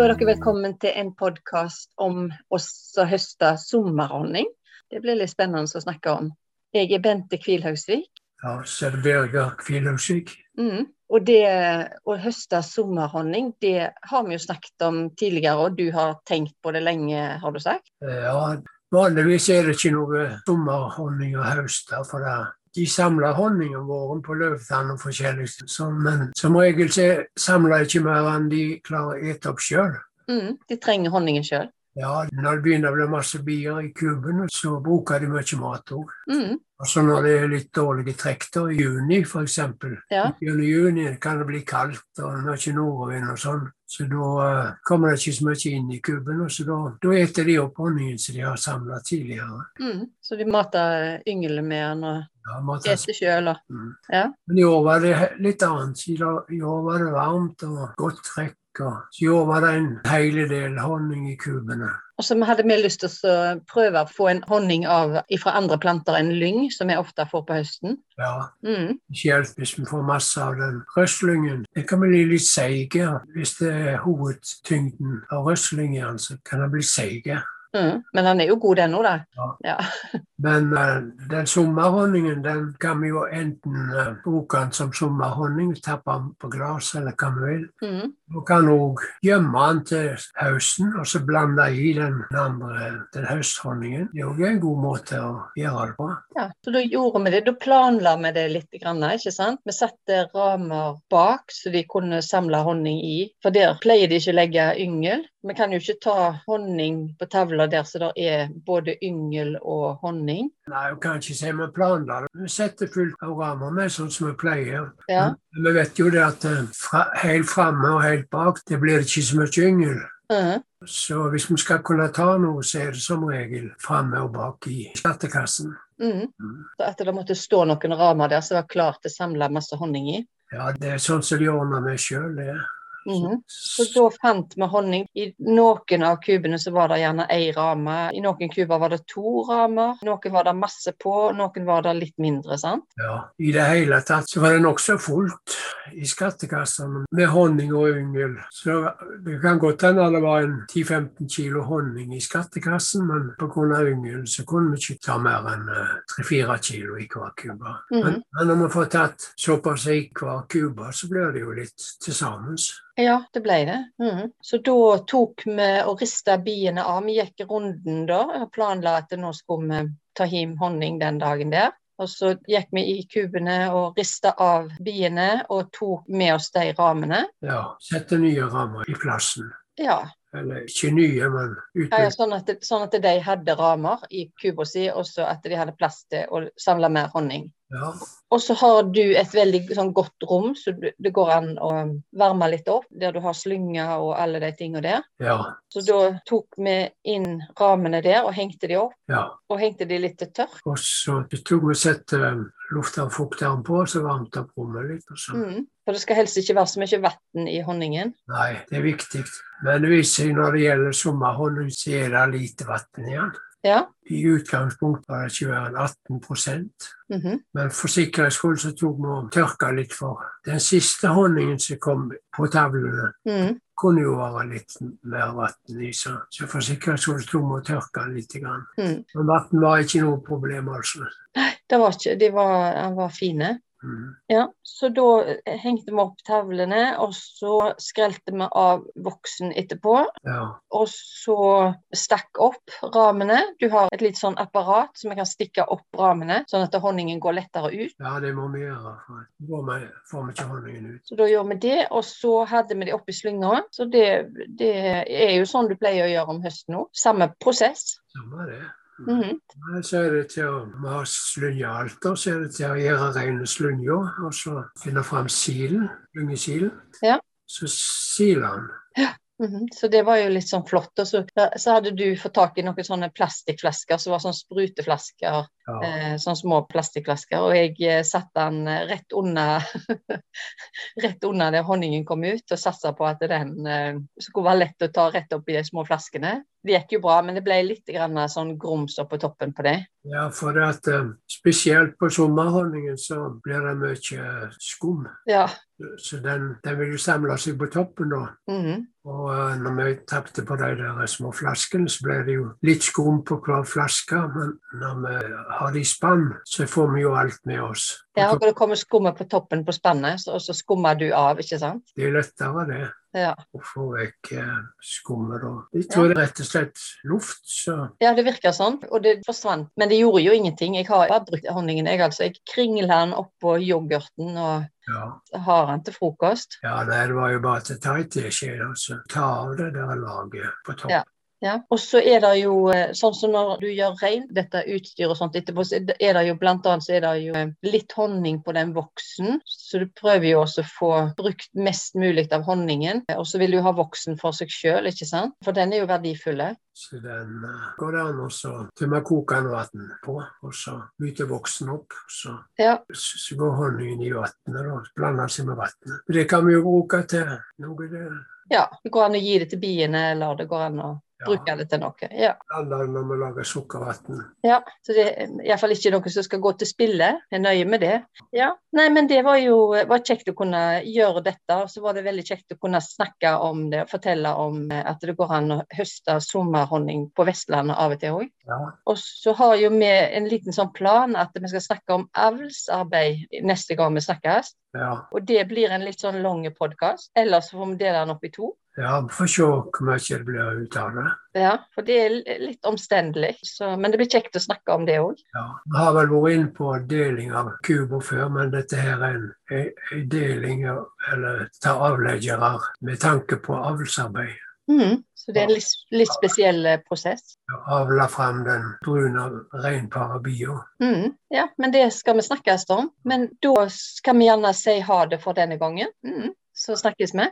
Da er dere velkommen til en podkast om oss som høster sommerhonning. Det blir litt spennende å snakke om. Jeg er Bente Kvilhaugsvik. Ja, det Birger Kvilhausvik. Mm. Og det å høste sommerhonning, det har vi jo snakket om tidligere, og du har tenkt på det lenge, har du sagt? Ja, vanligvis er det ikke noe sommerhonning å høste. for det de samler honningen vår på løvtann og forskjellig, men som regel så samler de ikke mer enn de klarer å ete opp sjøl. Mm, de trenger honningen sjøl? Ja, når det begynner å bli masse bier i kuben, så bruker de mye mat òg. Mm. Altså når det er litt dårlige trekk, da, i juni f.eks. Ja. Gjennom juni kan det bli kaldt og mye nordavind og sånn. Så da uh, kommer det ikke så mye inn i kuben, og så da, da eter de opp honningen som de har samla tidligere. Mm. Så de mater ynglene med den og Ja, sjøl? Mm. Ja. Men i år var det litt annet. I år var det varmt og godt trekk. Og så I år var det en hel del honning i kubene. Og så hadde vi lyst til å prøve å få en honning av fra andre planter enn lyng, som vi ofte får på høsten. Ja, Mm. Spesielt hvis vi får masse av den røslyngen. Det kan bli litt seig Hvis det er hovedtyngden av røslyngen, så kan den bli seige. Mm. Men den er jo god ennå, da. Ja. Ja. Men uh, den sommerhonningen den kan vi jo enten uh, bruke den som sommerhonning, tappe den på glass eller hva vi vil. Mm. Vi kan òg gjemme den til høsten, og så blande i den andre den høsthonningen. Det er òg en god måte å gjøre det på. Ja, så da gjorde vi det. Da planla vi det litt, grann, ikke sant? Vi satte ramer bak så de kunne samle honning i. For der pleier de ikke å legge yngel. Vi kan jo ikke ta honning på tavla der så det er både yngel og honning. Nei, vi kan ikke si vi planla det. Vi setter fullt av rammer med, sånn som vi pleier. Ja. Men vi vet jo det at eh, fra, helt framme og helt bak, det blir ikke så mye yngel. Mhm. Så hvis vi skal kunne ta noe, så er det som regel framme og bak i skattekassen. Mm. Så at det måtte stå noen ramer der som var klart til å samle masse honning i. Ja, det er sånn som de ordner med sjøl, det. Mhm. Så da fant vi honning. I noen av kubene så var det gjerne ei rame. I noen kuber var det to ramer. Noen var det masse på, noen var det litt mindre. sant? Ja, I det hele tatt så var det nokså fullt i skattekassene med honning og yngel. Så det kan godt hende det var en 10-15 kilo honning i skattekassen, men pga. yngel så kunne vi ikke ta mer enn eh, 3-4 kilo i hver kube. Men, men når vi får tatt såpass i hver kube, så blir det jo litt til sammen. Ja, det ble det. Mm. Så da tok vi og rista biene av. Vi gikk runden da og planla at nå skulle vi ta hjem honning den dagen der. Og så gikk vi i kubene og rista av biene og tok med oss de ramene. Ja, sette nye rammer i plassen. Ja, Eller ikke nye, men ja, uten ja sånn, sånn at de hadde ramer i kuba si, og så at de hadde plass til å samle mer honning. ja. Og så har du et veldig sånn, godt rom, så du, det går an å varme litt opp, der du har slynger og alle de tingene der. ja, Så da tok vi inn ramene der og hengte de opp, ja. og hengte de litt til tørk. Og så tok vi sette luftavfukteren på, så varmte opp rommet litt. Og så. Mm. For det skal helst ikke være så mye vann i honningen. Nei, det er viktig. Men det seg når det gjelder sommerhonning, så er det lite vann igjen. Ja. I utgangspunktet var det ikke mer enn 18 mhm. Men for sikkerhets skyld så tok vi og tørka litt for. Den siste honningen som kom på tavlene, Mm. kunne jo være litt mer vann i, så, så for sikkerhets skyld tok vi og tørka litt. Grann. Mm. Men vann var ikke noe problem, altså. Det var ikke, de var, de var fine. Mm. Ja, så da eh, hengte vi opp tavlene, og så skrelte vi av voksen etterpå. Ja. Og så stakk opp ramene. Du har et litt sånn apparat som vi kan stikke opp ramene, sånn at honningen går lettere ut. ja, det må vi gjøre. For da får vi- ikke honningen ut. Så da gjør vi det, og så hadde vi det oppi slynga. Så det, det er jo sånn du pleier å gjøre om høsten nå. Samme prosess. Samme det. Mhm. -hmm. Så er det til å alt, og så er det til å gjøre rene slynja, og så finne fram silen, lyngesilen. Ja. Så siler Mhm, Så det var jo litt sånn flott. Og så, så hadde du fått tak i noen sånne plastikkflasker som var sånn spruteflasker. Ja. Eh, sånne små plastikkflasker. Og jeg eh, satte den rett under rett under der honningen kom ut, og satsa på at den eh, skulle være lett å ta rett opp i de små flaskene. Det gikk jo bra, men det ble litt grann sånn grums oppå toppen på det. ja, for at spesielt på sommerhonningen så blir det mye skum. Ja. Så den, den vil jo samle seg på toppen da. mhm. Og eh, når vi tapte på de der små flaskene, så ble det jo litt skum på hver flaske. Men når vi har det i spann, så får vi jo alt med oss. Ja, og det kommer skummet på toppen på spannet, og så skummer du av, ikke sant? Det er lettere, det. Ja. Å få vekk eh, skummet. Jeg tror det er rett og slett luft, så ja, det virker sånn, og det forsvant. Men det gjorde jo ingenting. Jeg har bare brukt honningen, jeg altså. Jeg kringler den oppå yoghurten og ja. har den til frokost. Ja, det var jo bare til teit det skjer altså. Ta av det der laget på toppen. Ja. Ja, og så er det jo eh, sånn som når du gjør rein, dette utstyret og sånt etterpå, så er det jo blant annet så er det jo eh, litt honning på den voksen. Så du prøver jo også å få brukt mest mulig av honningen. Og så vil du ha voksen for seg sjøl, ikke sant? For den er jo verdifull. Så den uh, går det an å tømme kokende vann på, og så bytte voksen opp. Så, Ja. så, går honningen i vannet og blander seg med vannet. Det kan vi jo bruke til noe der. ja. Det går an å gi det til biene, eller det går an å bruke det til noe. Ja. Eller når vi lager sukkervann. Ja, så det er iallfall ikke noe som skal gå til spille. Jeg er nøye med det. Ja, Nei, men det var jo var kjekt å kunne gjøre dette. Og så var det veldig kjekt å kunne snakke om det og fortelle om eh, at det går an å høste sommerhonning på Vestlandet av og til òg. Ja. Og så har jo vi en liten sånn plan at vi skal snakke om avlsarbeid neste gang vi snakkes. Ja. Og det blir en litt sånn lang podkast. Ellers får vi dele den opp i to. Ja, vi får se hvor mye det blir ut av det. Ja, for det er litt omstendelig. Så, men det blir kjekt å snakke om det òg. Ja. Vi har vel vært inne på deling av kuber før, men dette her er en, en, deling av, eller ta avleggere med tanke på avlsarbeid. Mm, Så det er en litt, litt spesiell prosess. prosess. Avle fram den brune reinpara bio. Mhm. Ja, men det skal vi snakkes om. Men da skal vi gjerne si ha det for denne gangen. Mm, Så snakkes vi.